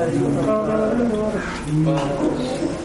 Thank you.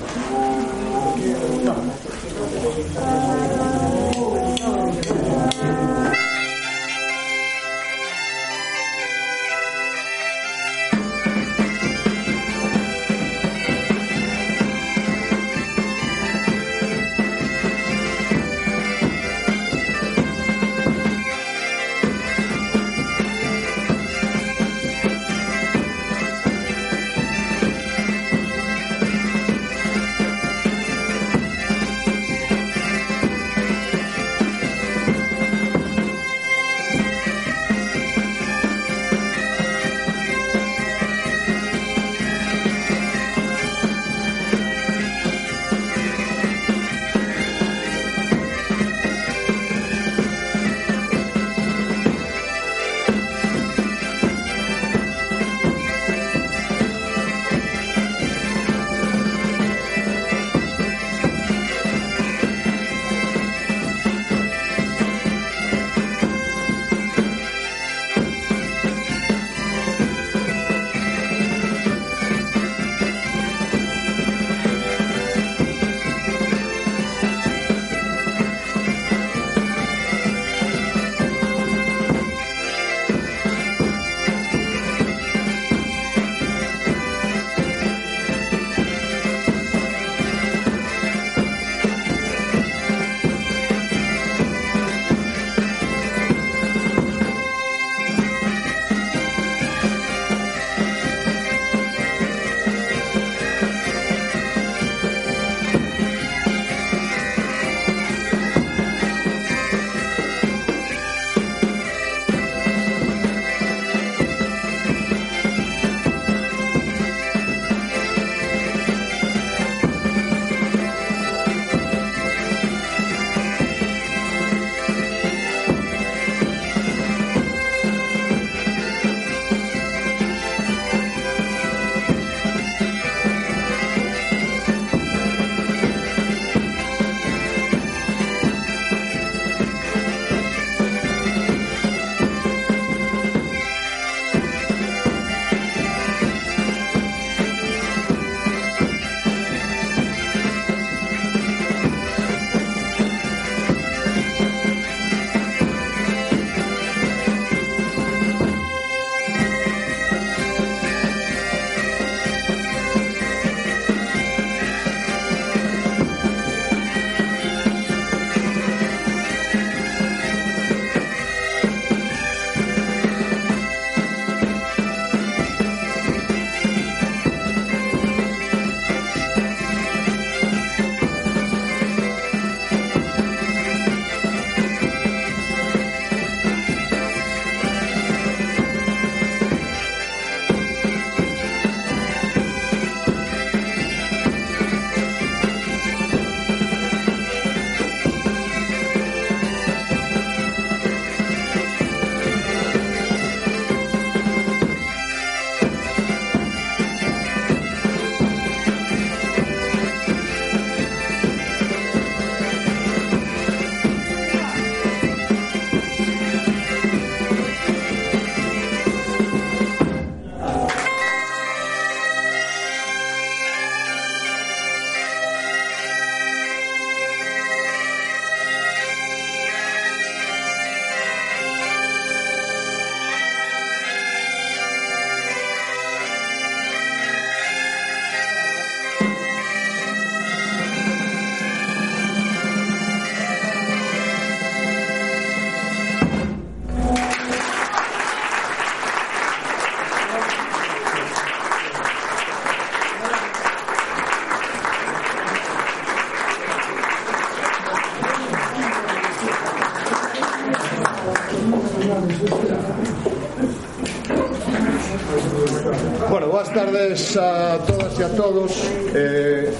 todos. Eh,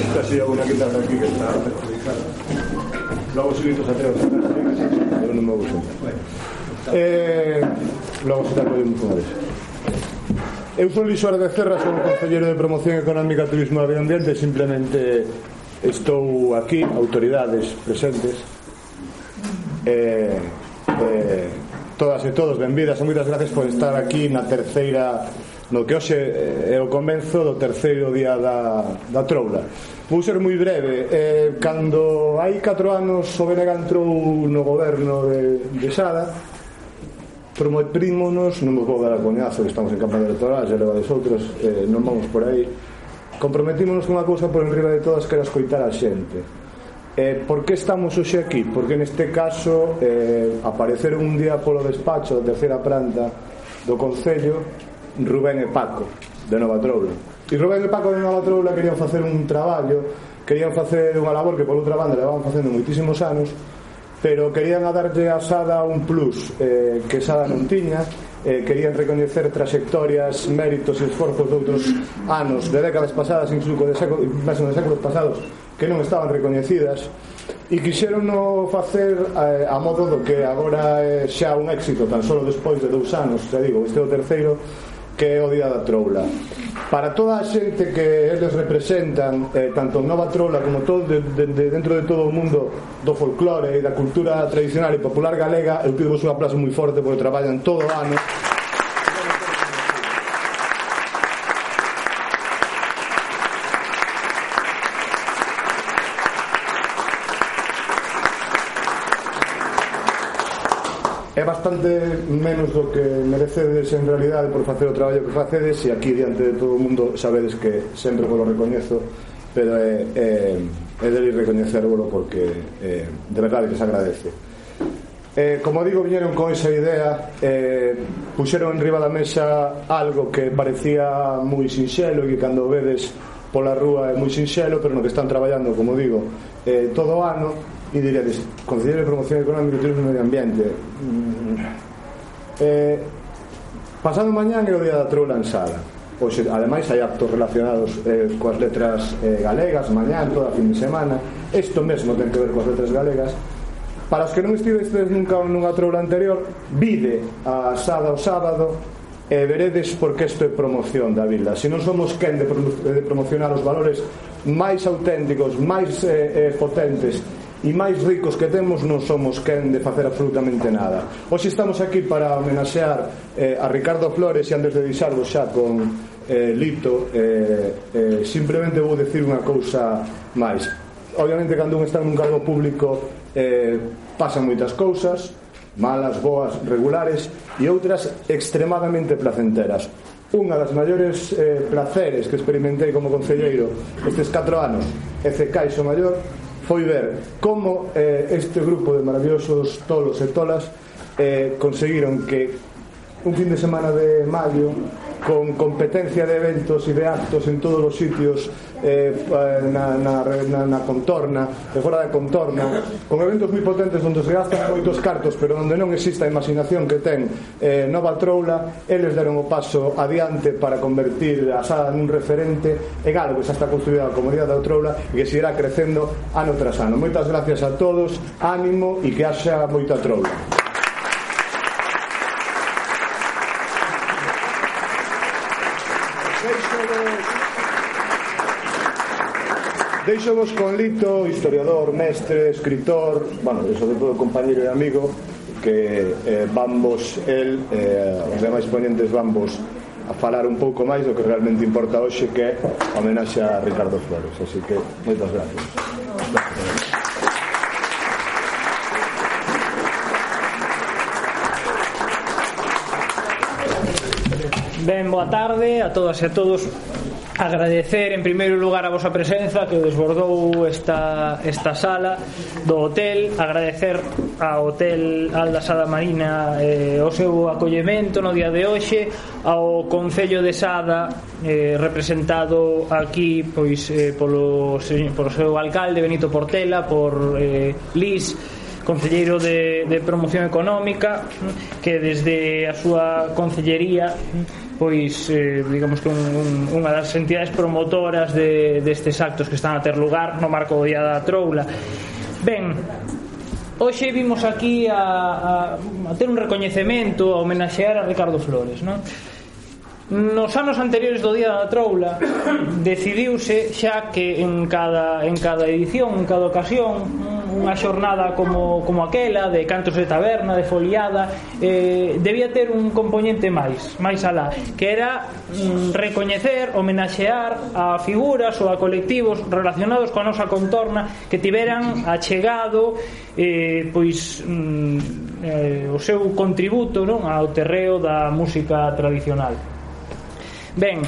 esta sería una que tarda aquí que está perjudicada. Logo subitos atrás, pero non me gusta. Eh, logo se está podemos unha vez. Eu son Luis Suárez Becerra, son Conselleiro de Promoción Económica, Turismo e Medio Ambiente Simplemente estou aquí, autoridades presentes eh, eh, Todas e todos, benvidas e moitas gracias por estar aquí na terceira no que hoxe é o comenzo do terceiro día da, da troula. Vou ser moi breve. Eh, cando hai 4 anos o BNG entrou no goberno de, de Sada prometrímonos non vos vou dar a coñazo que estamos en campaña electoral xa leva outros eh, non vamos por aí. Comprometímonos con unha cousa por enriba de todas que era escoitar a xente. Eh, por que estamos hoxe aquí? porque neste caso eh, aparecer un día polo despacho da terceira planta do Concello Rubén e Paco de Nova Troula. E Rubén e Paco de Nova Troula querían facer un traballo querían facer unha labor que por outra banda levaban facendo moitísimos anos pero querían a darlle a Sada un plus eh, que Sada non tiña eh, querían recoñecer trayectorias, méritos e esforzos de outros anos, de décadas pasadas, incluso de, século, incluso de séculos pasados, que non estaban recoñecidas, e quixeron no facer eh, a modo do que agora é eh, xa un éxito, tan solo despois de dous anos, xa digo, este é o terceiro, que é o Día da Troula. Para toda a xente que eles representan eh, tanto Nova Trola como todo de, de, de dentro de todo o mundo do folclore e da cultura tradicional e popular galega eu pido vos unha aplauso moi forte porque traballan todo o ano. bastante menos do que merecedes en realidade por facer o traballo que facedes e aquí diante de todo o mundo sabedes que sempre vos lo recoñezo pero é, é, é de recoñecervolo porque é, de verdade que se agradece. Eh, como digo, viñeron con esa idea eh, Puxeron en riba da mesa algo que parecía moi sinxelo E que cando vedes pola rúa é moi sinxelo Pero no que están traballando, como digo, eh, todo o ano e direi di de Promoción Económica e turismo e medio ambiente mm. eh, pasado mañán é o día da troula en sala. Pois, ademais hai actos relacionados eh, coas letras eh, galegas mañán, toda a fin de semana. Isto mesmo ten que ver coas letras galegas. Para os que non estivestes nunca nunha troula anterior. Vide a asada o sábado e veredes porque isto é promoción da vila. Se non somos quen de, promocionar os valores máis auténticos máis eh, eh potentes e máis ricos que temos non somos quen de facer absolutamente nada. Hoxe estamos aquí para homenaxear eh, a Ricardo Flores e antes de deixarlo xa con eh, Lito, eh, eh, simplemente vou decir unha cousa máis. Obviamente cando un está nun cargo público eh, pasan moitas cousas, malas, boas, regulares e outras extremadamente placenteras unha das maiores eh, placeres que experimentei como concelleiro estes 4 anos e cecaixo maior foi ver como eh, este grupo de maravillosos tolos e tolas eh, conseguiron que un fin de semana de maio con competencia de eventos e de actos en todos os sitios Eh, eh, na, na, na, na contorna e fora da contorna con eventos moi potentes onde se gastan moitos cartos pero onde non existe a imaginación que ten eh, Nova Troula eles deron o paso adiante para convertir a sala nun referente e galo que xa está construída a comunidade da Troula e que seguirá crecendo ano tras ano. Moitas gracias a todos ánimo e que haxa moita Troula. Deixo vos con Lito, historiador, mestre, escritor, bueno, e sobre todo compañero e amigo, que eh, vamos el, eh, os demais ponentes vamos a falar un pouco máis do que realmente importa hoxe que é a homenaxe a Ricardo Flores. Así que moitas gracias. Ben, boa tarde a todas e a todos agradecer en primeiro lugar a vosa presenza que desbordou esta, esta sala do hotel. Agradecer ao hotel Alda Sada Marina eh, o seu acollemento no día de hoxe. Ao Concello de Sada eh, representado aquí pois eh, polo, polo seu alcalde Benito Portela por eh, Lis concelleiro de, de promoción económica que desde a súa concellería pois eh, digamos que un, un, unha das entidades promotoras de, destes actos que están a ter lugar no marco do Día da Troula ben Hoxe vimos aquí a, a, a ter un recoñecemento a homenaxear a Ricardo Flores non? Nos anos anteriores do Día da Troula decidiuse xa que en cada, en cada edición, en cada ocasión unha xornada como, como aquela de cantos de taberna, de foliada eh, debía ter un componente máis máis alá, que era mm, recoñecer, homenaxear a figuras ou a colectivos relacionados coa nosa contorna que tiveran achegado eh, pois mm, eh, o seu contributo non ao terreo da música tradicional. Bem,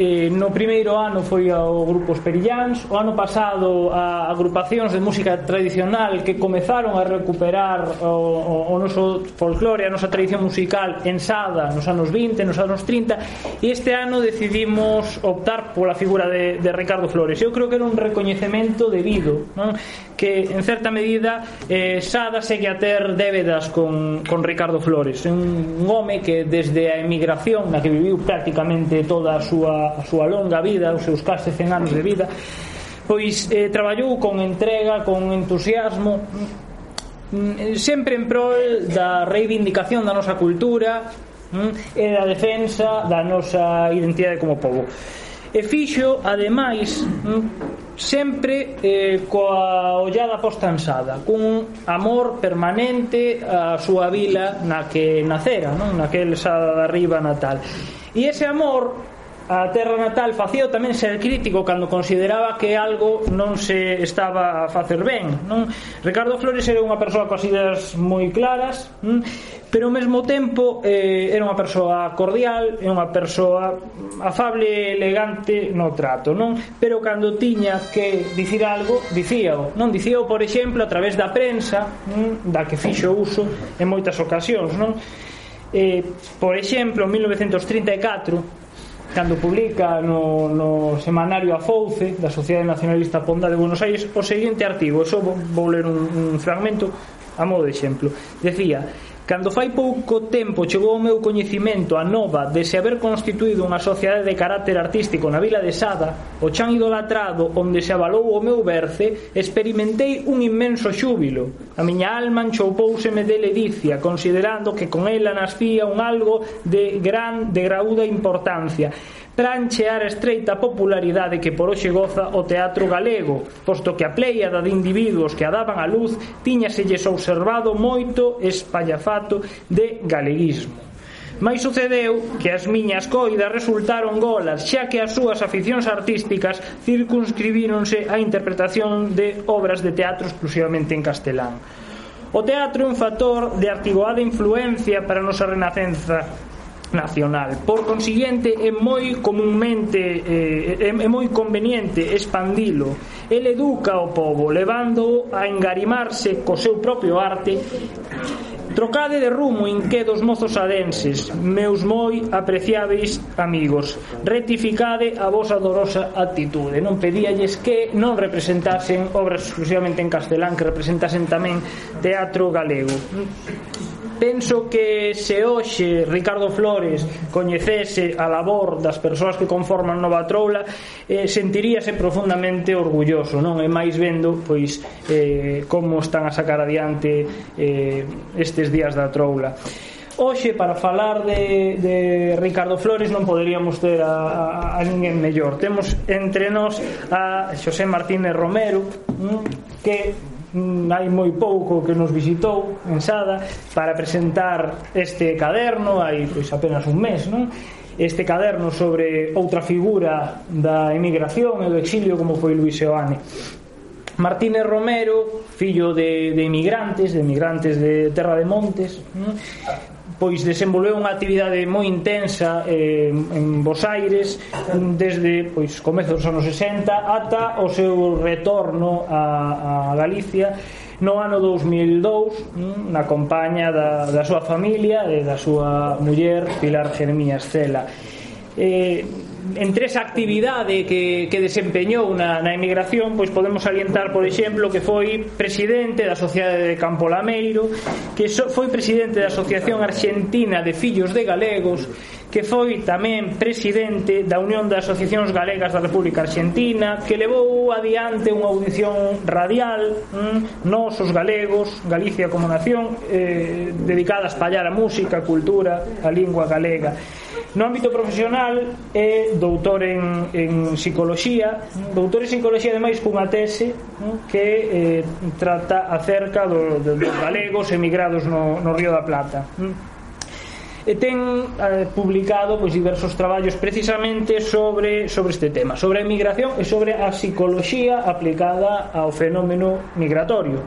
eh, no primeiro ano foi ao grupo Esperillans o ano pasado a agrupacións de música tradicional que comezaron a recuperar o, o, o noso folclore a nosa tradición musical ensada nos anos 20, nos anos 30 e este ano decidimos optar pola figura de, de Ricardo Flores eu creo que era un recoñecemento debido non? que en certa medida eh, Sada segue a ter débedas con, con Ricardo Flores un, un home que desde a emigración na que viviu prácticamente toda a súa a súa longa vida, os seus case 100 anos de vida, pois eh, traballou con entrega, con entusiasmo, mm, sempre en prol da reivindicación da nosa cultura mm, e da defensa da nosa identidade como povo. E fixo, ademais, mm, sempre eh, coa ollada postansada, cun amor permanente á súa vila na que nacera, non? naquel Sada da Riba natal. E ese amor a terra natal facía tamén ser crítico cando consideraba que algo non se estaba a facer ben non? Ricardo Flores era unha persoa coas ideas moi claras non? pero ao mesmo tempo eh, era unha persoa cordial e unha persoa afable elegante no trato non? pero cando tiña que dicir algo dicíao non dicíao por exemplo a través da prensa non? da que fixo uso en moitas ocasións non? Eh, por exemplo, en 1934 cando publica no, no semanario a Fouce da Sociedade Nacionalista Ponda de Buenos Aires o seguinte artigo, só vou ler un, un fragmento a modo de exemplo. Decía, Cando fai pouco tempo chegou ao meu coñecimento a nova de se haber constituído unha sociedade de carácter artístico na vila de Sada, o chan idolatrado onde se avalou o meu berce, experimentei un inmenso xúbilo. A miña alma enchoupouseme de ledicia, considerando que con ela nascía un algo de gran de graúda importancia tranchear a estreita popularidade que por hoxe goza o teatro galego, posto que a pleiada de individuos que a daban a luz tiñaselles observado moito espallafato de galeguismo. Mais sucedeu que as miñas coidas resultaron golas, xa que as súas aficións artísticas circunscribíronse á interpretación de obras de teatro exclusivamente en castelán. O teatro é un factor de artigoada influencia para a nosa renacenza, nacional. Por consiguiente, é moi comunmente eh, é moi conveniente expandilo. El educa o povo, levando a engarimarse co seu propio arte Trocade de rumo inquedos mozos adenses, meus moi apreciáveis amigos. Retificade a vosa dorosa actitude. Non pedíalles que non representasen obras exclusivamente en castelán, que representasen tamén teatro galego penso que se hoxe Ricardo Flores coñecese a labor das persoas que conforman Nova Troula eh, sentiríase profundamente orgulloso non é máis vendo pois eh, como están a sacar adiante eh, estes días da Troula Oxe, para falar de, de Ricardo Flores non poderíamos ter a, a, a ninguén mellor. Temos entre nós a Xosé Martínez Romero, que hai moi pouco que nos visitou en Sada para presentar este caderno hai pois apenas un mes non? este caderno sobre outra figura da emigración e do exilio como foi Luis Seoane Martínez Romero, fillo de, de emigrantes, de emigrantes de Terra de Montes, non? pois desenvolveu unha actividade moi intensa eh, en Bos Aires desde pois comezos dos anos 60 ata o seu retorno a, a Galicia no ano 2002 mm, na compañía da, da súa familia e da súa muller Pilar Jeremías Cela eh, entre esa actividade que, que desempeñou na, na emigración pois podemos salientar, por exemplo, que foi presidente da Sociedade de Campo Lameiro que so, foi presidente da Asociación Argentina de Fillos de Galegos que foi tamén presidente da Unión de Asociacións Galegas da República Argentina, que levou adiante unha audición radial, mm, nós os galegos, Galicia como nación, eh, dedicada a espallar a música, a cultura, a lingua galega. No ámbito profesional é doutor en, en psicología, doutor en psicología ademais cunha tese que eh, trata acerca do, do, dos galegos emigrados no, no Río da Plata. E ten eh, publicado pois diversos traballos precisamente sobre sobre este tema, sobre a emigración e sobre a psicología aplicada ao fenómeno migratorio.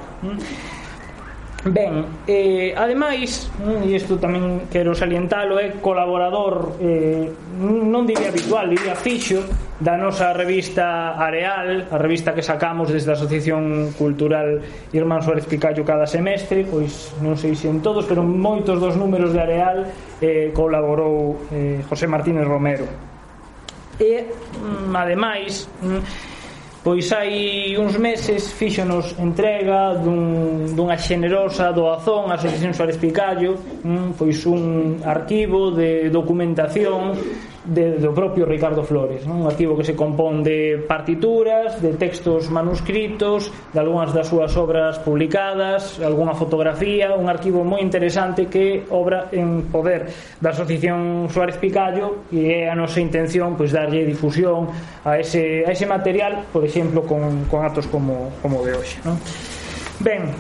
Ben, eh, ademais, mm, e isto tamén quero salientalo, é colaborador, eh, non diría habitual, diría fixo, da nosa revista Areal, a revista que sacamos desde a Asociación Cultural Irmán Suárez Picallo cada semestre, pois non sei se en todos, pero moitos dos números de Areal eh, colaborou eh, José Martínez Romero. E, mm, ademais, mm, Pois hai uns meses fíxonos entrega dun, dunha xenerosa doazón a Asociación Suárez Picallo, pois un arquivo de documentación de, do propio Ricardo Flores non? un arquivo que se compón de partituras de textos manuscritos de algunhas das súas obras publicadas algunha fotografía un arquivo moi interesante que obra en poder da Asociación Suárez Picallo e é a nosa intención pois darlle difusión a ese, a ese material por exemplo con, con actos como, como de hoxe non? Ben,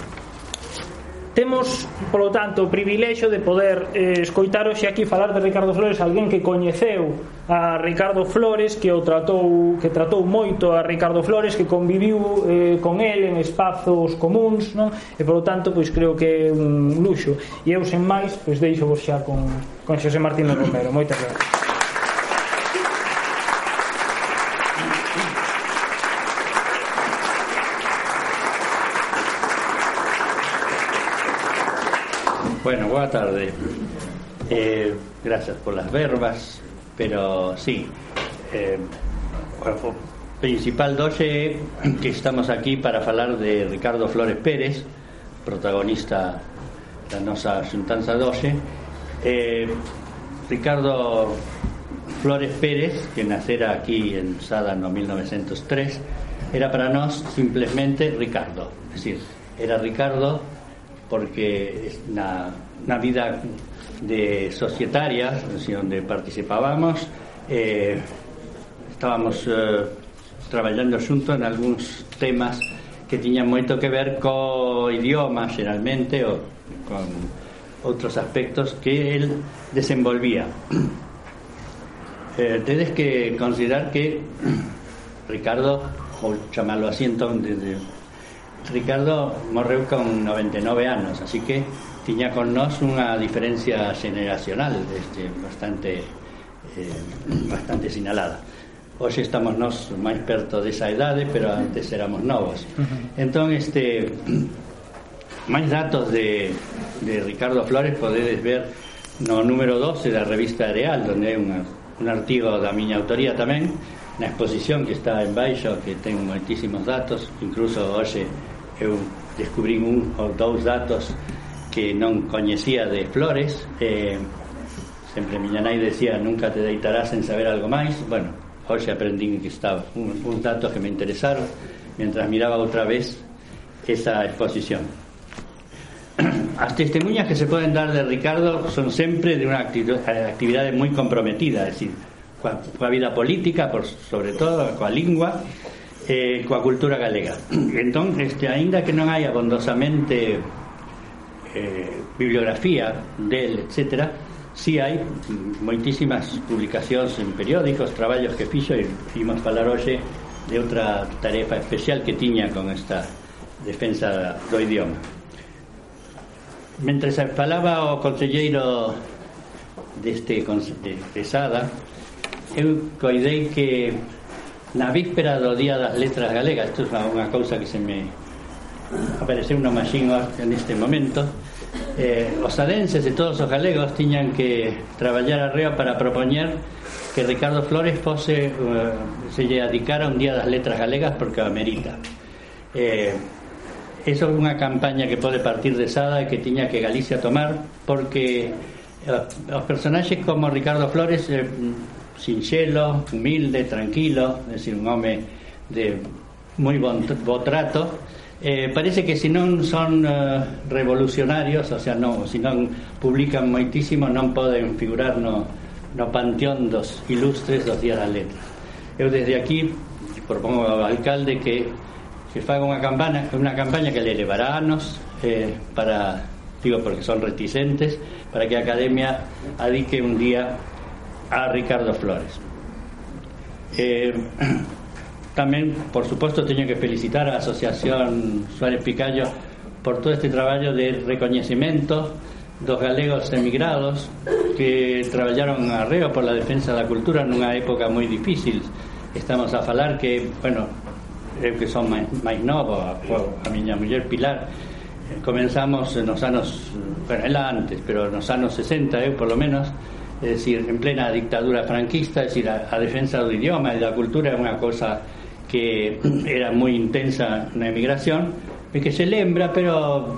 Temos, polo tanto, o privilexio de poder eh, escoitar hoxe aquí falar de Ricardo Flores alguén que coñeceu a Ricardo Flores, que o tratou que tratou moito a Ricardo Flores, que conviviu eh, con el en espazos comuns, non? E polo tanto, pois creo que é un luxo. E eu sen máis, pois deixo vos xa con con Xosé Martín Romero. Moitas gracias. Bueno, boa tarde. Eh, gracias por las verbas, pero sí. Eh, principal doxe que estamos aquí para falar de Ricardo Flores Pérez, protagonista da nosa xuntanza doxe. Eh, Ricardo Flores Pérez, que nacera aquí en Sada no 1903, era para nós simplemente Ricardo. Es decir, era Ricardo porque na, na vida de societaria, onde participábamos, eh, estábamos eh, traballando xunto en algúns temas que tiñan moito que ver co idioma, xeralmente, ou con outros aspectos que el desenvolvía. Eh, tedes que considerar que Ricardo, ou chamalo así entón, desde, Ricardo morreu con 99 anos, así que tiña con nós unha diferencia generacional este, bastante eh, bastante sinalada. Hoxe estamos nós máis perto desa idade pero antes éramos novos entón este máis datos de, de Ricardo Flores podedes ver no número 12 da revista Areal donde hai unha, un artigo da miña autoría tamén na exposición que está en baixo que ten moitísimos datos. Incluso hoxe eu descubrín un ou dous datos que non coñecía de Flores eh, sempre miña decía nunca te deitarás en saber algo máis bueno, hoxe aprendín que estaba un, un datos que me interesaron mientras miraba outra vez esa exposición. As testemunhas que se poden dar de Ricardo son sempre de unha actividade moi comprometida é dicir, coa vida política por sobre todo coa lingua eh, coa cultura galega. Entón, este, aínda que non hai abondosamente eh, bibliografía del, etcétera, sí hai moitísimas publicacións en periódicos, traballos que fixo e imos falar hoxe de outra tarefa especial que tiña con esta defensa do idioma. Mentre se falaba o conselleiro deste de, de Sada, eu coidei que na víspera do Día das Letras Galegas, isto é unha cousa que se me apareceu unha máxin neste momento, eh, os arenses e todos os galegos tiñan que traballar arreo para propoñer que Ricardo Flores fose, uh, se lle adicara un día das letras galegas porque o merita eh, eso é unha campaña que pode partir de Sada e que tiña que Galicia tomar porque eh, os personaxes como Ricardo Flores eh, sinxelo, humilde, tranquilo é dicir, un home de moi bon, bo trato Eh, parece que se non son uh, revolucionarios, o sea, non, se non publican moitísimo, non poden figurar no, no panteón dos ilustres dos días da letra. Eu desde aquí propongo ao alcalde que que faga unha campana, unha campaña que le levará anos eh, para digo porque son reticentes para que a Academia adique un día a Ricardo Flores. Eh, Tamén, por suposto, teño que felicitar a Asociación Suárez Picallo por todo este traballo de reconocimiento dos galegos emigrados que traballaron arreo por la defensa da cultura nunha época moi difícil. Estamos a falar que, bueno, eu que son máis, máis novo, a, a miña muller Pilar, comenzamos nos anos, bueno, ela antes, pero nos anos 60, eu por lo menos, é dicir, en plena dictadura franquista, é dicir, a, a defensa do idioma e da cultura é unha cosa que era moi intensa na emigración e que se lembra pero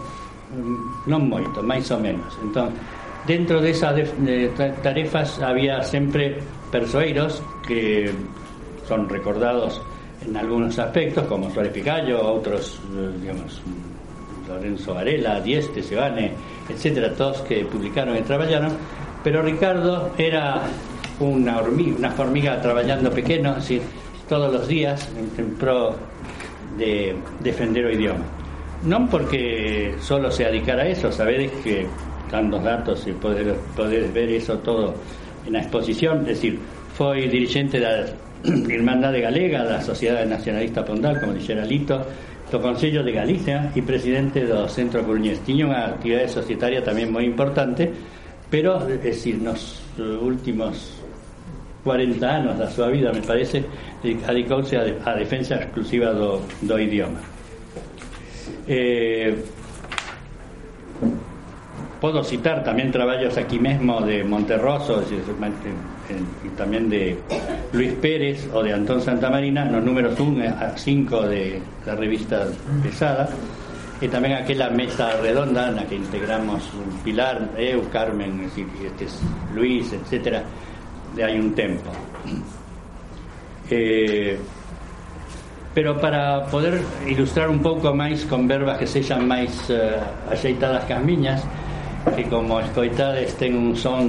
mm, non moito, máis ou menos. Entón, dentro de, de tarefas había sempre persoeiros que son recordados en algunos aspectos, como Suárez Picallo, otros, eh, digamos, Lorenzo Varela, Dieste, Sebane, etcétera, todos que publicaron y trabajaron, pero Ricardo era una hormiga, una formiga trabajando pequeño, así, todos los días en, pro de defender el idioma. No porque solo se dedicara a eso, sabéis que dando datos y poder, poder ver eso todo en la exposición, es decir, fue dirigente de Irmandade Galega da Sociedade Nacionalista Pondal, como dixera Lito, do Consello de Galicia e presidente do Centro Coruñés. Tiña unha actividade societaria tamén moi importante, pero, é dicir, nos últimos 40 anos da súa vida, me parece, adicouse a, defensa exclusiva do, do idioma. Eh, citar tamén traballos aquí mesmo de Monterroso e tamén de Luis Pérez o de Antón Santamarina nos números 1 a 5 de la revista Pesada e tamén aquela mesa redonda na que integramos Pilar, eu, Carmen este es Luis, etcétera de hai un tempo. Eh, pero para poder ilustrar un pouco máis con verbas que sexan máis eh, axeitadas que as miñas que como escoitades ten un son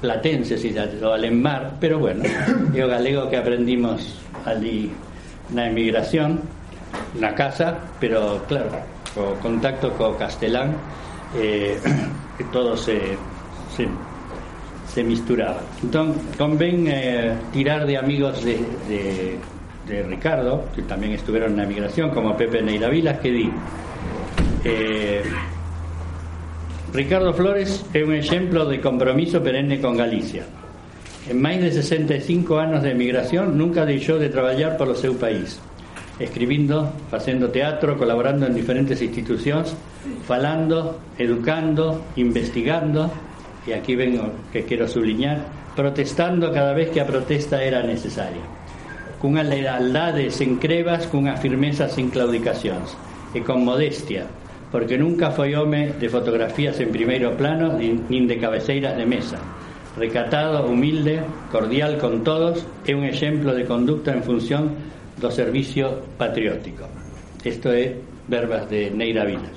platense si do alemar pero bueno, é o galego que aprendimos ali na emigración na casa, pero claro o contacto co castelán eh, todo se, se se misturaba. Entón, convén eh, tirar de amigos de, de, de Ricardo, que tamén estuveron na emigración, como Pepe Neira Vilas, que di... Eh, Ricardo Flores é un exemplo de compromiso perenne con Galicia. En máis de 65 anos de emigración nunca deixou de traballar polo seu país, escribindo, facendo teatro, colaborando en diferentes institucións, falando, educando, investigando y aquí vengo que quiero subliñar, protestando cada vez que a protesta era necesaria. Cunha lealdade sen crevas, cunha firmeza sen claudicacións e con modestia, porque nunca foi home de fotografías en primeiro plano nin de cabeceiras de mesa. Recatado, humilde, cordial con todos, é un exemplo de conducta en función do servicio patriótico. Isto é verbas de Neira Vilas.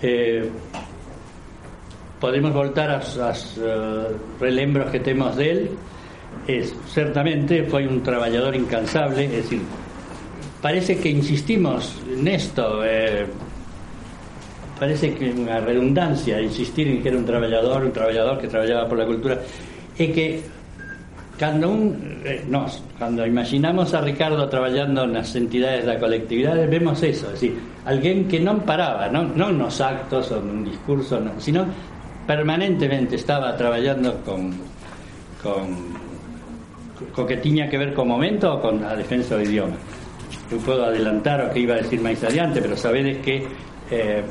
Eh, podemos voltar as, as uh, relembros que temos del es, certamente foi un traballador incansable é dicir, parece que insistimos nesto eh, parece que unha redundancia insistir en que era un traballador un traballador que traballaba pola cultura e que cando un eh, nos, cando imaginamos a Ricardo traballando nas entidades da colectividade vemos eso, es decir, alguén que non paraba non, non nos actos ou nun discurso non, sino permanentemente estaba traballando con con co que tiña que ver co momento con a defensa do idioma eu podo adelantar o que iba a decir máis adiante pero sabedes que eh,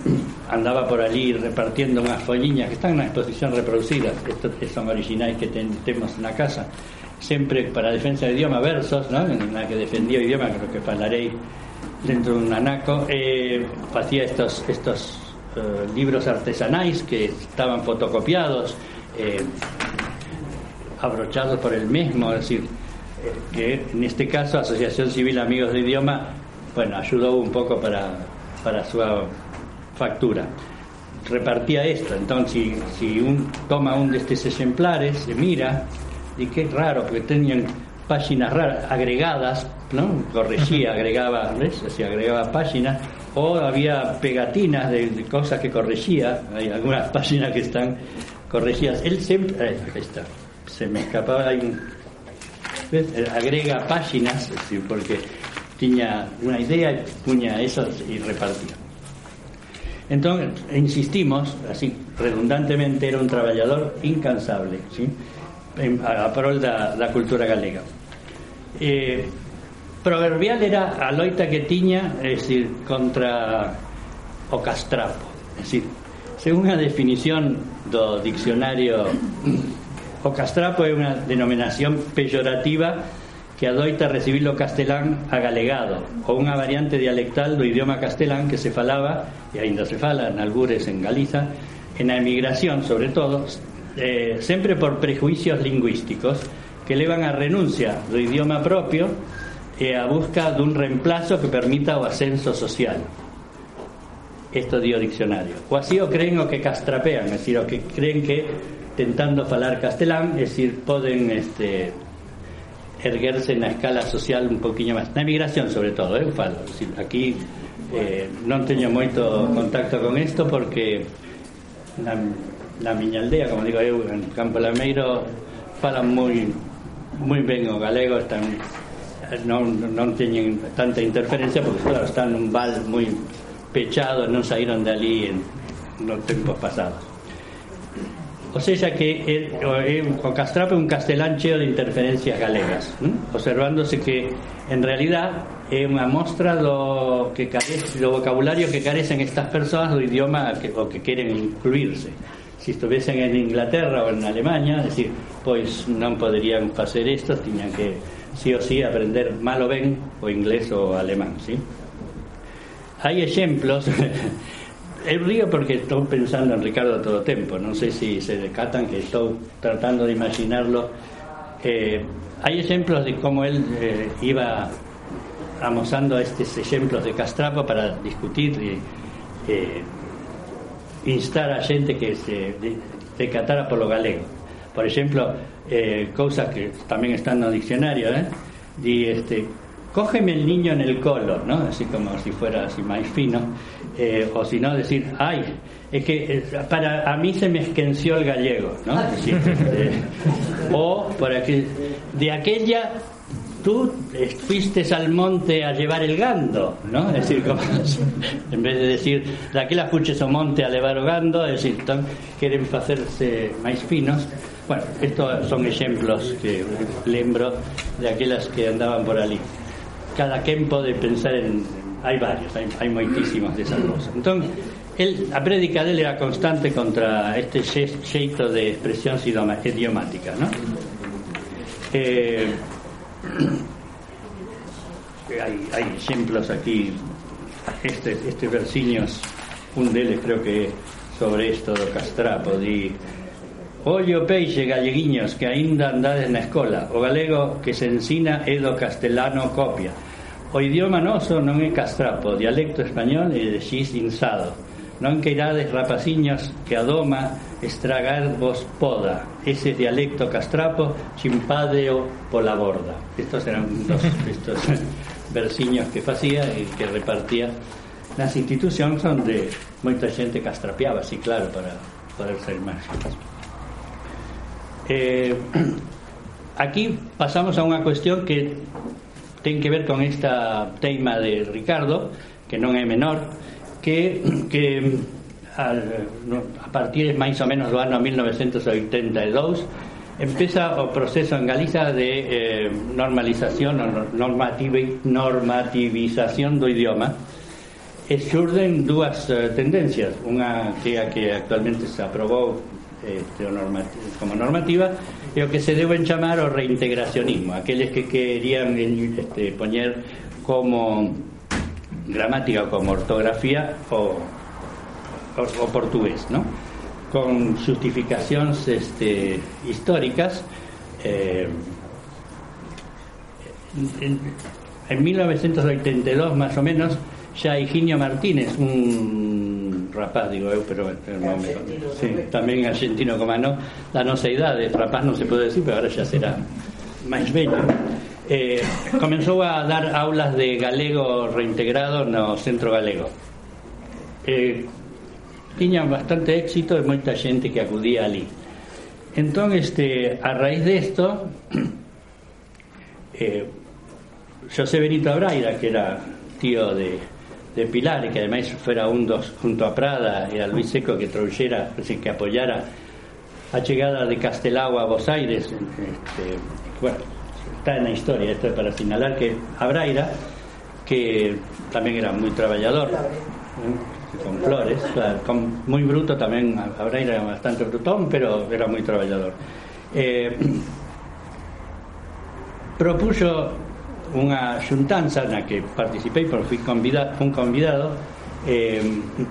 andaba por allí repartiendo unas folliñas que están una exposición reproducidas, estos son originales que ten, tenemos en la casa, siempre para defensa del idioma, versos, ¿no? en la que defendía el idioma, creo que hablaré dentro de un anaco, eh, hacía estos, estos eh, libros artesanais que estaban fotocopiados, eh, abrochados por el mismo, es decir, eh, que en este caso Asociación Civil Amigos de Idioma, bueno, ayudó un poco para, para su factura. Repartía esto, entonces si, si un toma un de estos ejemplares, se mira, y qué raro, porque tenían páginas raras, agregadas, ¿no? Corregía, agregaba, ¿ves? Así agregaba páginas, o había pegatinas de, cosas que corregía, hay algunas páginas que están corregidas. Él siempre, eh, está, se me escapaba, hay agrega páginas, decir, porque tenía una idea, puña eso y repartía. Entonces, insistimos, así redundantemente, era un trabajador incansable, ¿sí? a, prol de la cultura galega. Eh, proverbial era a loita que tiña, é dicir, contra o castrapo. É dicir, según a definición do diccionario, o castrapo é unha denominación peyorativa que adoita recibir o castelán agalegado ou unha variante dialectal do idioma castelán que se falaba e aínda se fala en algures en Galiza en a emigración sobre todo eh, sempre por prejuicios lingüísticos que levan a renuncia do idioma propio e a busca dun reemplazo que permita o ascenso social. Isto dio diccionario. O así o creen o que castrapean é dicir, o que creen que tentando falar castelán é dicir, poden este, erguerse na escala social un poquinho máis na emigración sobre todo, ¿eh? eu falo dicir, aquí eh, non teño moito contacto con isto porque na, na miña aldea como digo eu, en Campo Lameiro falan moi moi ben o galego están non, non teñen tanta interferencia porque claro, están nun val moi pechado non saíron dali en, no tempo pasado o sea que el, o, eh, el, o castrapo é un castelán cheo de interferencias galegas ¿no? observándose que en realidad eh, é unha mostra do, que carece, do vocabulario que carecen estas persoas do idioma que, o que queren incluirse si estivesen en Inglaterra ou en Alemania decir, pois non poderían facer isto, tiñan que sí o sí aprender mal o ben o inglés o alemán, ¿sí? Hay ejemplos. Eu río porque estou pensando en Ricardo todo o tempo non sei se se decatan que estou tratando de imaginarlo. Eh, hai exemplos de como él eh, iba amosando estes exemplos de Castrapo para discutir e eh, instar a xente que se decatara polo galego. Por exemplo eh, cousas que tamén están no diccionario, ¿eh? Di este, cógeme el niño en el colo, ¿no? Así como si fuera así más fino, eh, o si no decir, ay, es que eh, para a mí se me esquenció el gallego, ¿no? Decir, este, o por aquí, de aquella tú fuiste al monte a llevar el gando, ¿no? Es decir, como, en vez de decir, de aquella fuches ao monte a llevar o gando, es decir, quieren hacerse más finos, Bueno, estos son exemplos que lembro de aquelas que andaban por ali. Cada quen pode pensar en... Hai varios, hai, hai moitísimos desas cosas. Entón, el, a prédica dele era constante contra este xeito de expresión idiomática, ¿no? Eh, hai exemplos aquí este, este versiños un deles creo que sobre isto do castrapo di Ollo peixe, galleguiños, que aínda andades na escola. O galego que se ensina é do castelano copia. O idioma noso non é castrapo, dialecto español e de xis insado. Non queirades rapaciños que a doma estragar vos poda. Ese dialecto castrapo chimpadeo pola borda. Estos eran dos estos versiños que facía e que repartía nas institucións onde moita xente castrapeaba, sí, claro, para poder ser máis. Eh, aquí pasamos a unha cuestión que ten que ver con esta teima de Ricardo, que non é menor, que, que al, a partir máis ou menos do ano 1982 Empeza o proceso en Galiza de eh, normalización normativi, normativización do idioma e xurden dúas eh, tendencias. Unha que a que actualmente se aprobou este, como normativa e o que se deben chamar o reintegracionismo aqueles que querían este, poñer como gramática como ortografía o o, o portugués, ¿no? Con justificacións este, históricas eh, en, en 1982 máis ou menos xa Higinio Martínez un rapaz digo eu, pero é o nome sí, tamén argentino como no. Da nosa idade, rapaz non se pode decir pero agora xa será máis velho eh, comenzou a dar aulas de galego reintegrado no centro galego. Eh, tiñan bastante éxito e moita xente que acudía ali entón este, a raíz desto eh, José Benito Abraira que era tío de de Pilar e que ademais fuera un dos junto a Prada e a Luis Seco que trouxera, que apoyara a chegada de Castelao a Bos Aires este, bueno, está na historia isto é para sinalar que Abraira que tamén era moi traballador eh, con flores claro, con, moi bruto tamén Abraira era bastante brutón pero era moi traballador eh, propuxo unha xuntanza na que participei por fui convidado, fui convidado eh,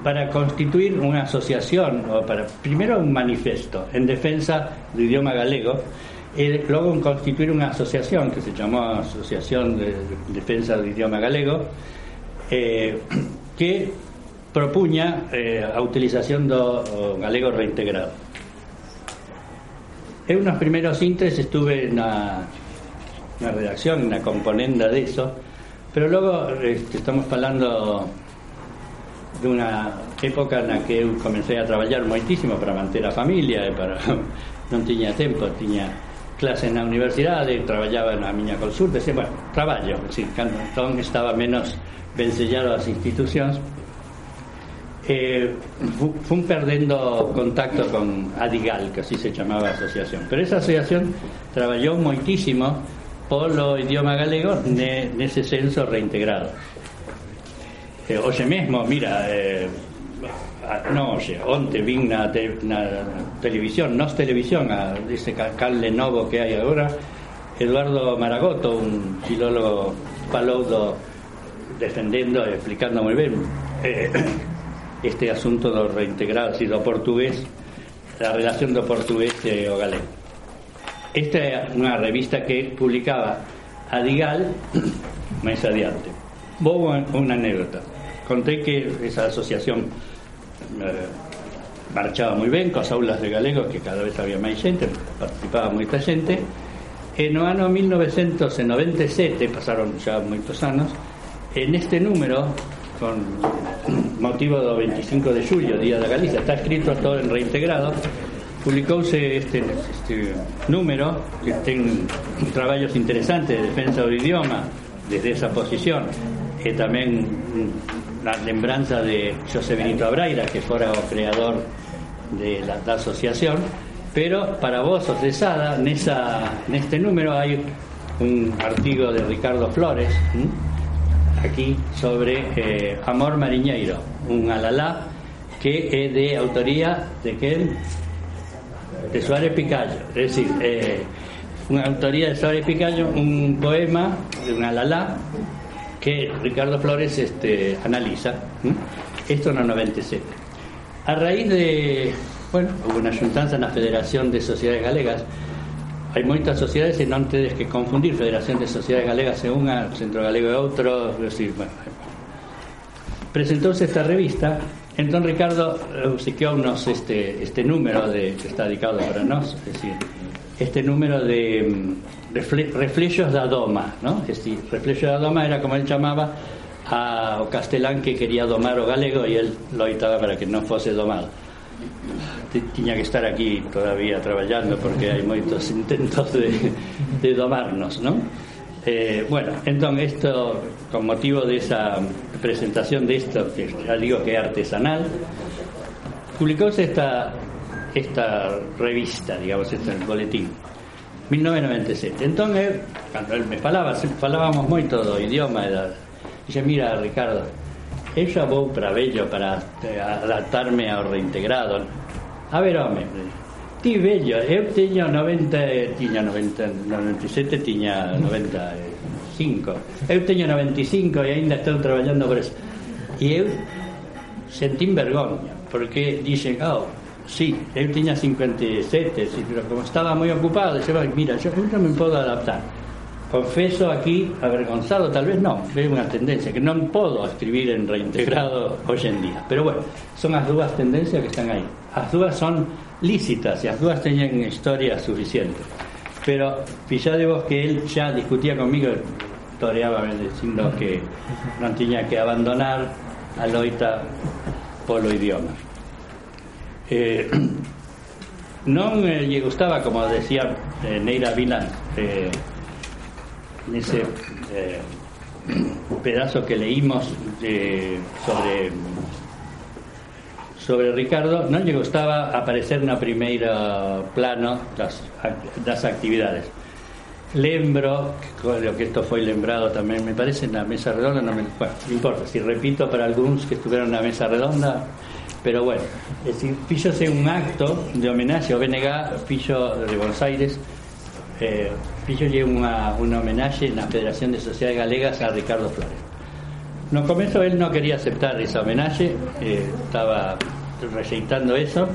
para constituir unha asociación ou para primeiro un manifesto en defensa do idioma galego e logo en constituir unha asociación que se chamou Asociación de Defensa do Idioma Galego eh, que propuña eh, a utilización do galego reintegrado. Eu nos primeiros intres estuve na una redacción, una componenda de eso. Pero luego este, estamos falando de una época na que eu comecei a traballar moitísimo para manter a familia e para non tiña tempo, tiña clase na universidade, eh, traballaba na miña consulta, e, bueno, traballo, así, cando entón estaba menos vencellado ás institucións, eh, fun perdendo contacto con Adigal, que así se chamaba a asociación. Pero esa asociación traballou moitísimo polo idioma galego ne, nese censo reintegrado eh, hoxe mesmo, mira eh, non oxe, onte vin na, te, na televisión nos televisión, a ese canle novo que hai agora Eduardo Maragoto, un filólogo falou do defendendo e explicando moi ben eh, este asunto do reintegrado, si do portugués, a relación do portugués e o galego. Esta es una revista que publicaba Adigal, Mesa de Arte. Una anécdota. Conté que esa asociación eh, marchaba muy bien con las aulas de galegos, que cada vez había más gente, participaba mucha gente. En el año 1997, pasaron ya muchos años, en este número, con motivo del 25 de julio, Día de Galicia, está escrito todo en reintegrado, publicouse este, este número que ten traballos interesantes de defensa do idioma desde esa posición e tamén na lembranza de José Benito Abraira que fora o creador de la, da asociación pero para vos os de Sada nesa, neste número hai un artigo de Ricardo Flores ¿m? aquí sobre eh, Amor Mariñeiro un alalá que é de autoría de quen? De Suárez Picallo, es decir, eh, unha autoría de Suárez Picallo, un poema de unha lalá que Ricardo Flores este, analiza. Esto no 97. A raíz de, bueno, hubo unha xuntanza na Federación de Sociedades Galegas, hai moitas sociedades e non tedes que confundir Federación de Sociedades Galegas e unha, Centro Galego e outro, decir, bueno, presentouse esta revista Entón Ricardo obsequiounos este, este número de, que está dedicado para nós, é dicir, este número de refle, reflexos da doma, ¿no? Este reflexos da doma era como el chamaba a o castelán que quería domar o galego e el loitaba para que non fose domado. Tiña que estar aquí todavía traballando porque hai moitos intentos de, de domarnos, ¿no? Eh, bueno, entón isto con motivo de esa presentación de esto, que ya digo que es artesanal, publicóse esta, esta revista, digamos, este boletín, 1997. Entonces, cando él me falaba, falábamos moito do idioma, da, dice, mira, Ricardo, esa vou para bello para adaptarme ao reintegrado. A ver, home, ti bello, eu tiña 90, tiña 90, 97, tiña 90, Eu teño 95 e aínda estou traballando por eso. E eu sentín vergoña, porque dixen, oh, sí, eu tiña 57, pero como estaba moi ocupado, dixen, mira, yo non me podo adaptar. Confeso aquí, avergonzado, tal vez non, veo unha tendencia que non podo escribir en reintegrado hoxe en día. Pero bueno, son as dúas tendencias que están aí. As dúas son lícitas e as dúas teñen historia suficiente. Pero fíjate vos que él ya discutía conmigo, toreaba diciendo que no tenía que abandonar a Loita por los idiomas. Eh, no le gustaba, como decía eh, Neira Vilan, en ese pedazo que leímos sobre sobre Ricardo non lle gustaba aparecer na primeira plano das, das actividades. Lembro lo que esto foi lembrado tamén me parece na mesa redonda non me, importa, si repito para algúns que estuveron na mesa redonda pero bueno, es decir, fíxose un acto de homenaxe ao BNG fixo de Buenos Aires eh, fixolle unha, unha homenaxe na Federación de Sociedades Galegas a Ricardo Flores. No comezo él no quería aceptar esa homenaxe eh, estaba rexeitando eso,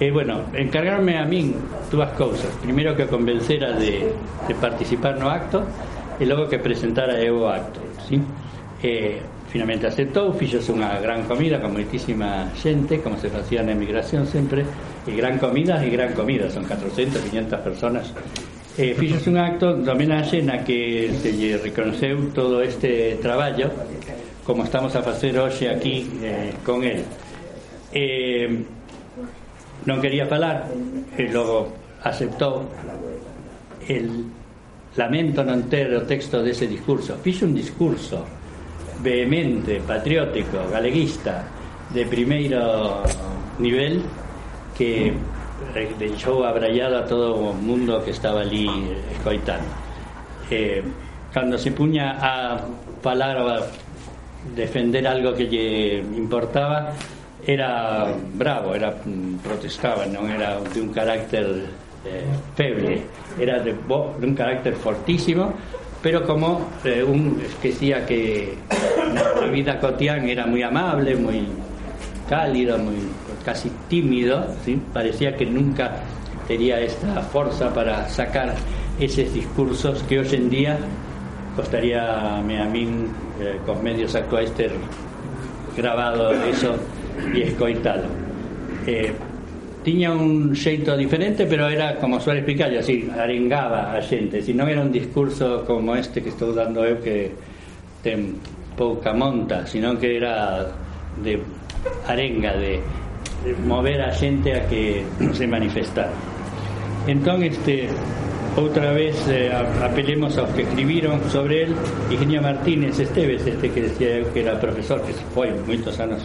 e bueno, encargarme a min dúas cousas. Primeiro que convencera de, de participar no acto e logo que presentara eu o acto. ¿sí? E, finalmente aceptou, fixose unha gran comida con moitísima xente, como se facía na emigración sempre, e gran comida e gran comida, son 400, 500 personas. Eh, e fixose un acto de homenaxe na que se lle reconoceu todo este traballo como estamos a facer hoxe aquí eh, con el eh, non quería falar e logo aceptou el lamento non ter o texto dese discurso. Fixe un discurso vehemente, patriótico, galeguista de primeiro nivel que deixou abrallado a todo o mundo que estaba ali escoitando. Eh, cando se puña a falar a defender algo que lle importaba era bravo, era protestaba, non era de un carácter eh, feble, era de, un carácter fortísimo, pero como eh, un decía que na vida cotidiana era moi amable, moi cálido, moi casi tímido, parecía que nunca tenía esta fuerza para sacar esos discursos que hoy en día costaría a mí eh, con medios actuales ter grabado eso e escoitalo. Eh, tiña un xeito diferente pero era como suele explicar así arengaba a xente. Si non era un discurso como este que estou dando eu que ten pouca monta sino que era de arenga de, mover a xente a que se manifestara. Entón este outra vez eh, apelemos aos que escribiron sobre el Ingenio Martínez Esteves este que decía eu que era profesor que se foi moitos anos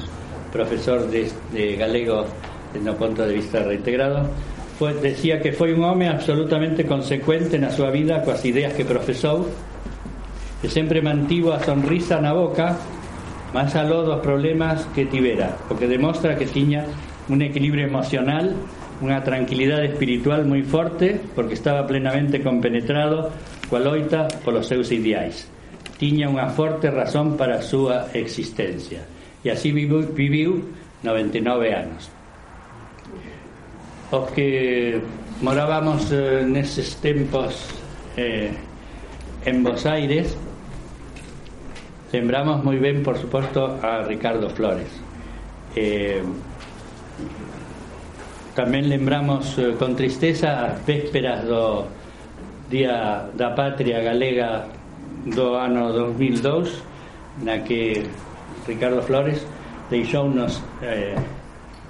profesor de, de galego no ponto punto de vista reintegrado, foi, decía que foi un home absolutamente consecuente na súa vida coas ideas que profesou, que sempre mantivo a sonrisa na boca máis aló dos problemas que tivera, o que demostra que tiña un equilibrio emocional, unha tranquilidade espiritual moi forte, porque estaba plenamente compenetrado coa loita polos seus ideais. Tiña unha forte razón para a súa existencia E así viviu, viviu 99 anos. Os que morábamos eh, neses tempos en Bos Aires lembramos moi ben, por suposto, a Ricardo Flores. Eh, tamén lembramos eh, con tristeza as vésperas do Día da Patria Galega do ano 2002 na que Ricardo Flores deixounos eh,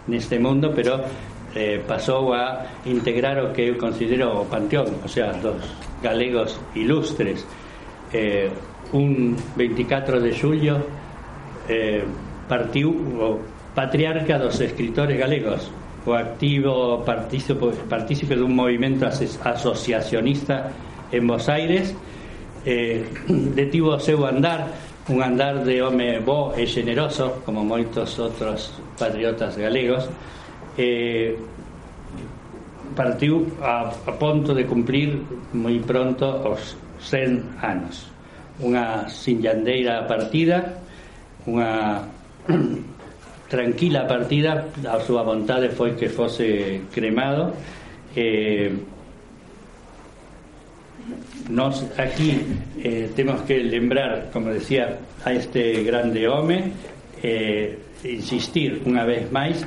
neste mundo pero eh, pasou a integrar o que eu considero o panteón o sea, dos galegos ilustres. Eh, un 24 de xullo eh, partiu o patriarca dos escritores galegos o activo partícipe, partícipe dun movimento asociacionista en Bos Aires eh, detivo o seu andar un andar de home bo e generoso como moitos outros patriotas galegos eh, partiu a, a ponto de cumplir moi pronto os 100 anos. Unha sinllandeira partida unha tranquila partida a súa vontade foi que fose cremado eh, nos aquí eh, temos que lembrar, como decía, a este grande home, eh, insistir unha vez máis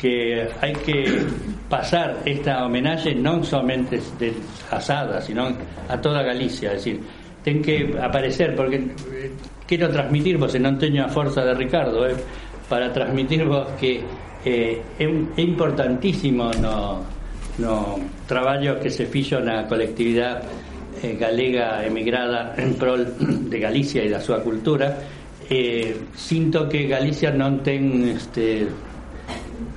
que hai que pasar esta homenaxe non somente de asada, sino a toda Galicia, é dicir, ten que aparecer porque quero transmitirvos e non teño a forza de Ricardo, eh, para transmitirvos que eh, é importantísimo no, no traballo que se fixo na colectividade eh, galega emigrada en prol de Galicia e da súa cultura eh, sinto que Galicia non ten este,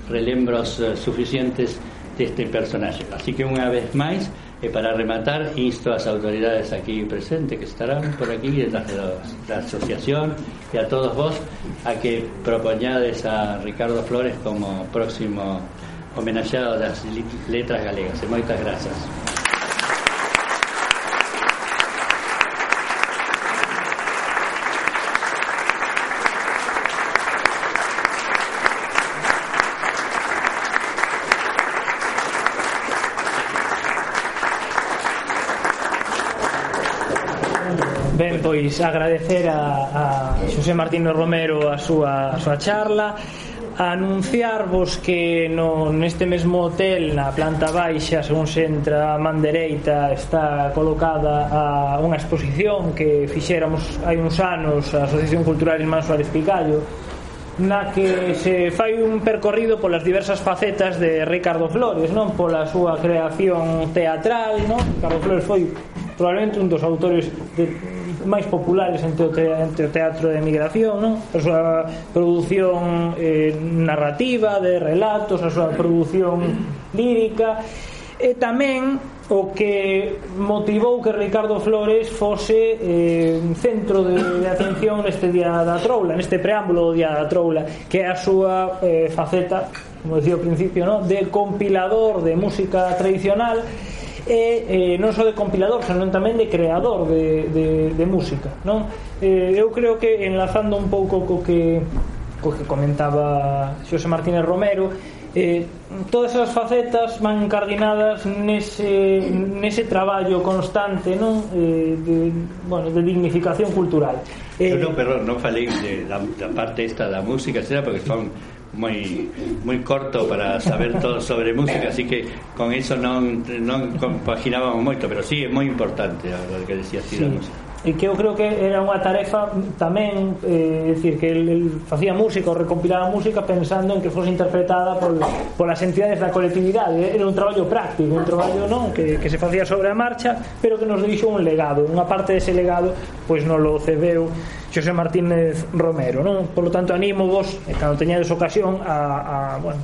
relembros eh, suficientes deste personaxe así que unha vez máis E eh, para rematar, insto ás autoridades aquí presentes que estarán por aquí, detrás de da asociación e a todos vos, a que propoñades a Ricardo Flores como próximo homenaxeado das letras galegas. E moitas grazas. pois agradecer a, a Xosé Martino Romero a súa, a súa charla anunciarvos que no, neste mesmo hotel na planta baixa según se entra a man dereita está colocada a unha exposición que fixéramos hai uns anos a Asociación Cultural Irmán Suárez Picallo na que se fai un percorrido polas diversas facetas de Ricardo Flores non pola súa creación teatral non? Ricardo Flores foi probablemente un dos autores de máis populares entre o, te, entre o teatro de emigración non? a súa produción eh, narrativa de relatos a súa produción lírica e tamén o que motivou que Ricardo Flores fose eh, centro de, de atención neste Día da Troula, neste preámbulo do Día da Troula, que é a súa eh, faceta, como decía ao principio, no? de compilador de música tradicional e eh, non só de compilador, senón tamén de creador de, de, de música non? Eh, eu creo que enlazando un pouco co que, co que comentaba Xosé Martínez Romero eh, todas as facetas van encardinadas nese, nese traballo constante non? Eh, de, bueno, de dignificación cultural eh, Eu non, perdón, non falei de, da, da parte esta da música, será porque son moi moi corto para saber todo sobre música, así que con eso non non compaginábamos moito, pero sí é moi importante o que decía sí. da música e que eu creo que era unha tarefa tamén, eh, decir, que el, el facía música ou recompilaba música pensando en que fose interpretada por, por as entidades da colectividade. Eh, era un traballo práctico, un traballo non que, que se facía sobre a marcha pero que nos deixou un legado, unha parte dese legado pois non lo cebeu Xosé Martínez Romero non? por lo tanto animo vos, e cando teñades ocasión a, a, bueno,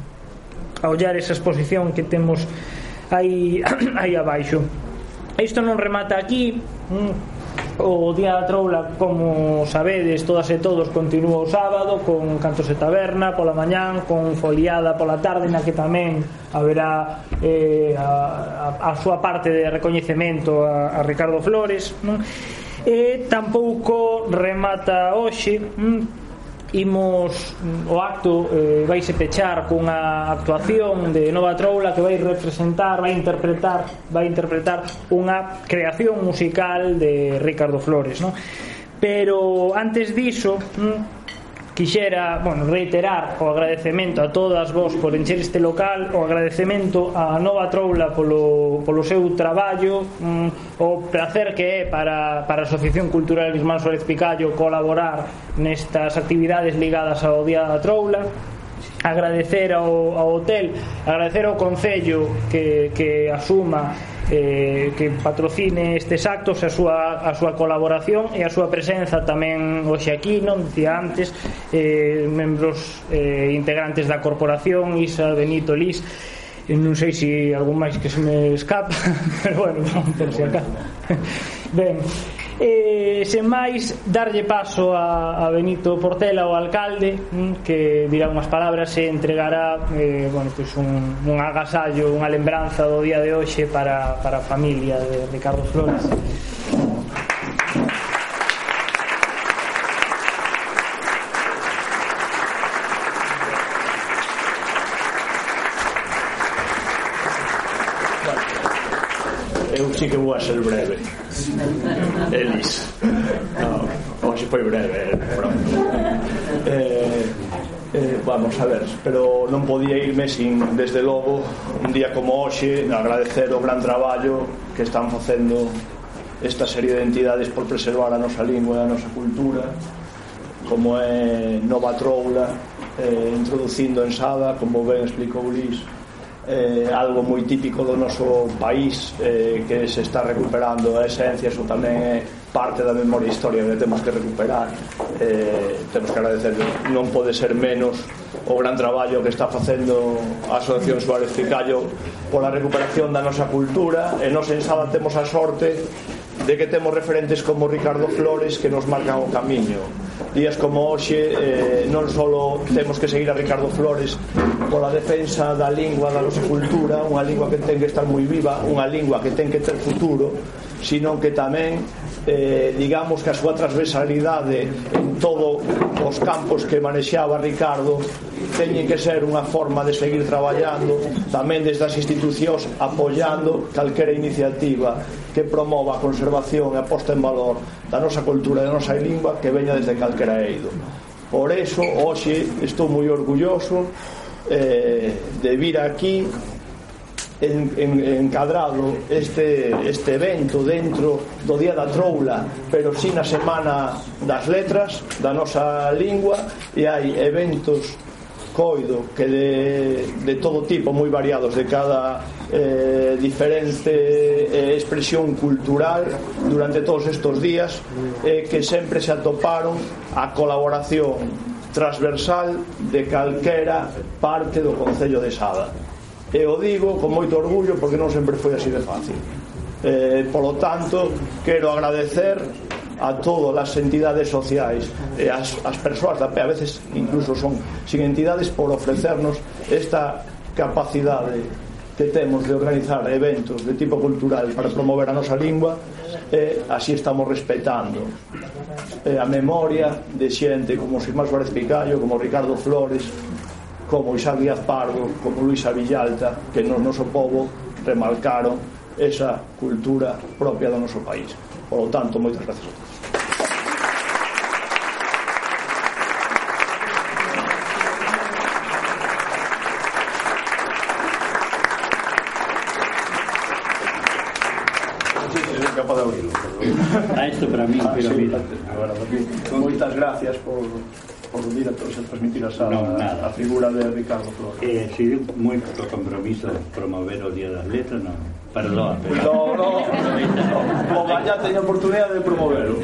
a ollar esa exposición que temos aí, aí abaixo. Isto non remata aquí mm, o Día da Troula, como sabedes, todas e todos continúa o sábado con Cantos e Taberna pola mañán, con Foliada pola tarde na que tamén haberá eh, a, a, a súa parte de recoñecemento a, a Ricardo Flores non? e tampouco remata hoxe hm, imos mm, o acto eh, vaise pechar cunha actuación de Nova Troula que vai representar, vai interpretar, vai interpretar unha creación musical de Ricardo Flores, non? Pero antes diso, mm, Quixera, bueno, reiterar o agradecemento a todas vos por encher este local, o agradecemento a Nova Troula polo, polo seu traballo, mm, o placer que é para, para a Asociación Cultural Ismael Suárez Picallo colaborar nestas actividades ligadas ao Día da Troula, agradecer ao, ao hotel agradecer ao Concello que, que asuma eh, que patrocine estes actos a súa, a súa colaboración e a súa presenza tamén hoxe aquí non dicía antes eh, membros eh, integrantes da corporación Isa, Benito, Lis non sei se si algún máis que se me escapa pero bueno, non por si acá ben, e sen máis darlle paso a, a Benito Portela o alcalde mm, que dirá unhas palabras e entregará eh, bueno, pois un, un agasallo unha lembranza do día de hoxe para, para a familia de Ricardo Flores. Eu sí que vou a ser breve. vamos a ver pero non podía irme sin desde logo un día como hoxe agradecer o gran traballo que están facendo esta serie de entidades por preservar a nosa lingua e a nosa cultura como é Nova Troula eh, introducindo en Sada como ben explicou Luis eh, algo moi típico do noso país eh, que se está recuperando a esencia, eso tamén é parte da memoria histórica que temos que recuperar. Eh, temos que agradecer non pode ser menos o gran traballo que está facendo a Asociación Suárez Picallo pola recuperación da nosa cultura e nos en Sala temos a sorte de que temos referentes como Ricardo Flores que nos marcan o camiño. Días como hoxe eh, non só temos que seguir a Ricardo Flores pola defensa da lingua da nosa cultura unha lingua que ten que estar moi viva unha lingua que ten que ter futuro sino que tamén eh, digamos que a súa transversalidade en todos os campos que manexaba Ricardo teñen que ser unha forma de seguir traballando tamén desde as institucións apoyando calquera iniciativa que promova a conservación e a posta en valor da nosa cultura e da nosa lingua que veña desde calquera eido. Por eso hoxe estou moi orgulloso eh, de vir aquí en, en, encadrado este, este evento dentro do Día da Troula pero si na Semana das Letras da nosa lingua e hai eventos coido que de, de todo tipo moi variados de cada eh, diferente eh, expresión cultural durante todos estos días eh, que sempre se atoparon a colaboración transversal de calquera parte do Concello de Sada e o digo con moito orgullo porque non sempre foi así de fácil. Eh, polo tanto quero agradecer a todas as entidades sociais e as, as persoas da PE a veces incluso son sin entidades por ofrecernos esta capacidade que temos de organizar eventos de tipo cultural para promover a nosa lingua e así estamos respetando e a memoria de xente como Simás Suárez Picallo como Ricardo Flores como Isaac Díaz Pardo, como Luisa Villalta, que no noso povo remarcaron esa cultura propia do noso país. Por lo tanto, moitas gracias a todos. se transmitirás a, no, a la figura de Ricardo Flores. Eh, sí, muy poco compromiso promover o Día das Letras, no. Perdón. Pero... No, no, no. O vaya, tenía oportunidad de promoverlo.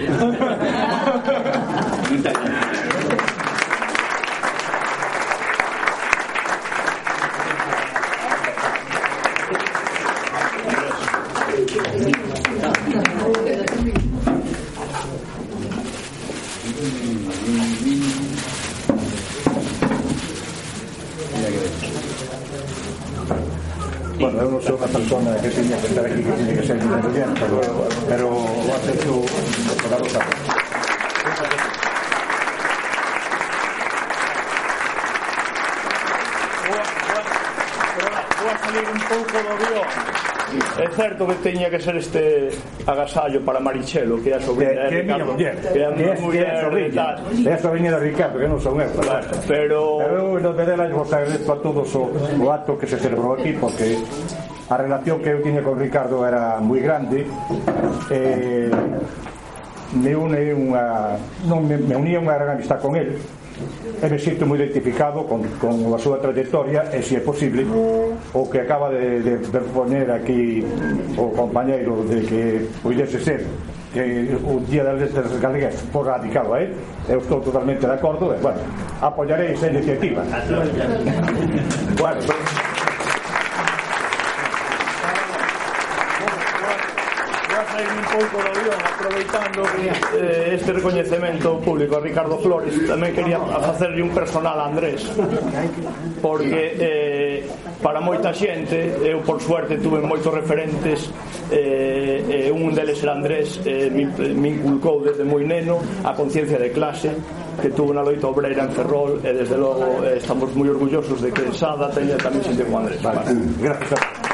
certo que teña que ser este agasallo para Marichelo, que é a sobrinha de, miña Ricardo. Muller, que é a miña muller, é a sobrinha de Ricardo, que non son eu. Claro, pero... Eu, no pedela, vos agradezo a todos o, o acto que se celebrou aquí, porque a relación que eu tiña con Ricardo era moi grande. Eh, me une unha non, me, me unía unha gran amistad con el. E me sinto moi identificado con, con a súa trayectoria e se é posible o que acaba de, de, de poner aquí o compañeiro de que poidese ser que o día das letras galegas por radicado, eh? Eu estou totalmente de acordo, e, bueno, apoyarei esa iniciativa. bueno, pues... sair un pouco do avión aproveitando eh, este recoñecemento público a Ricardo Flores tamén quería facerlle un personal a Andrés porque eh, para moita xente. Eu por suerte tuve moitos referentes eh, eh, un deles era Andrés eh, me, me inculcou desde moi neno a conciencia de clase que tuvo unha loita obreira en Ferrol e desde logo eh, estamos moi orgullosos de que Sada teña tamén xente con Andrés. Vale. gracias.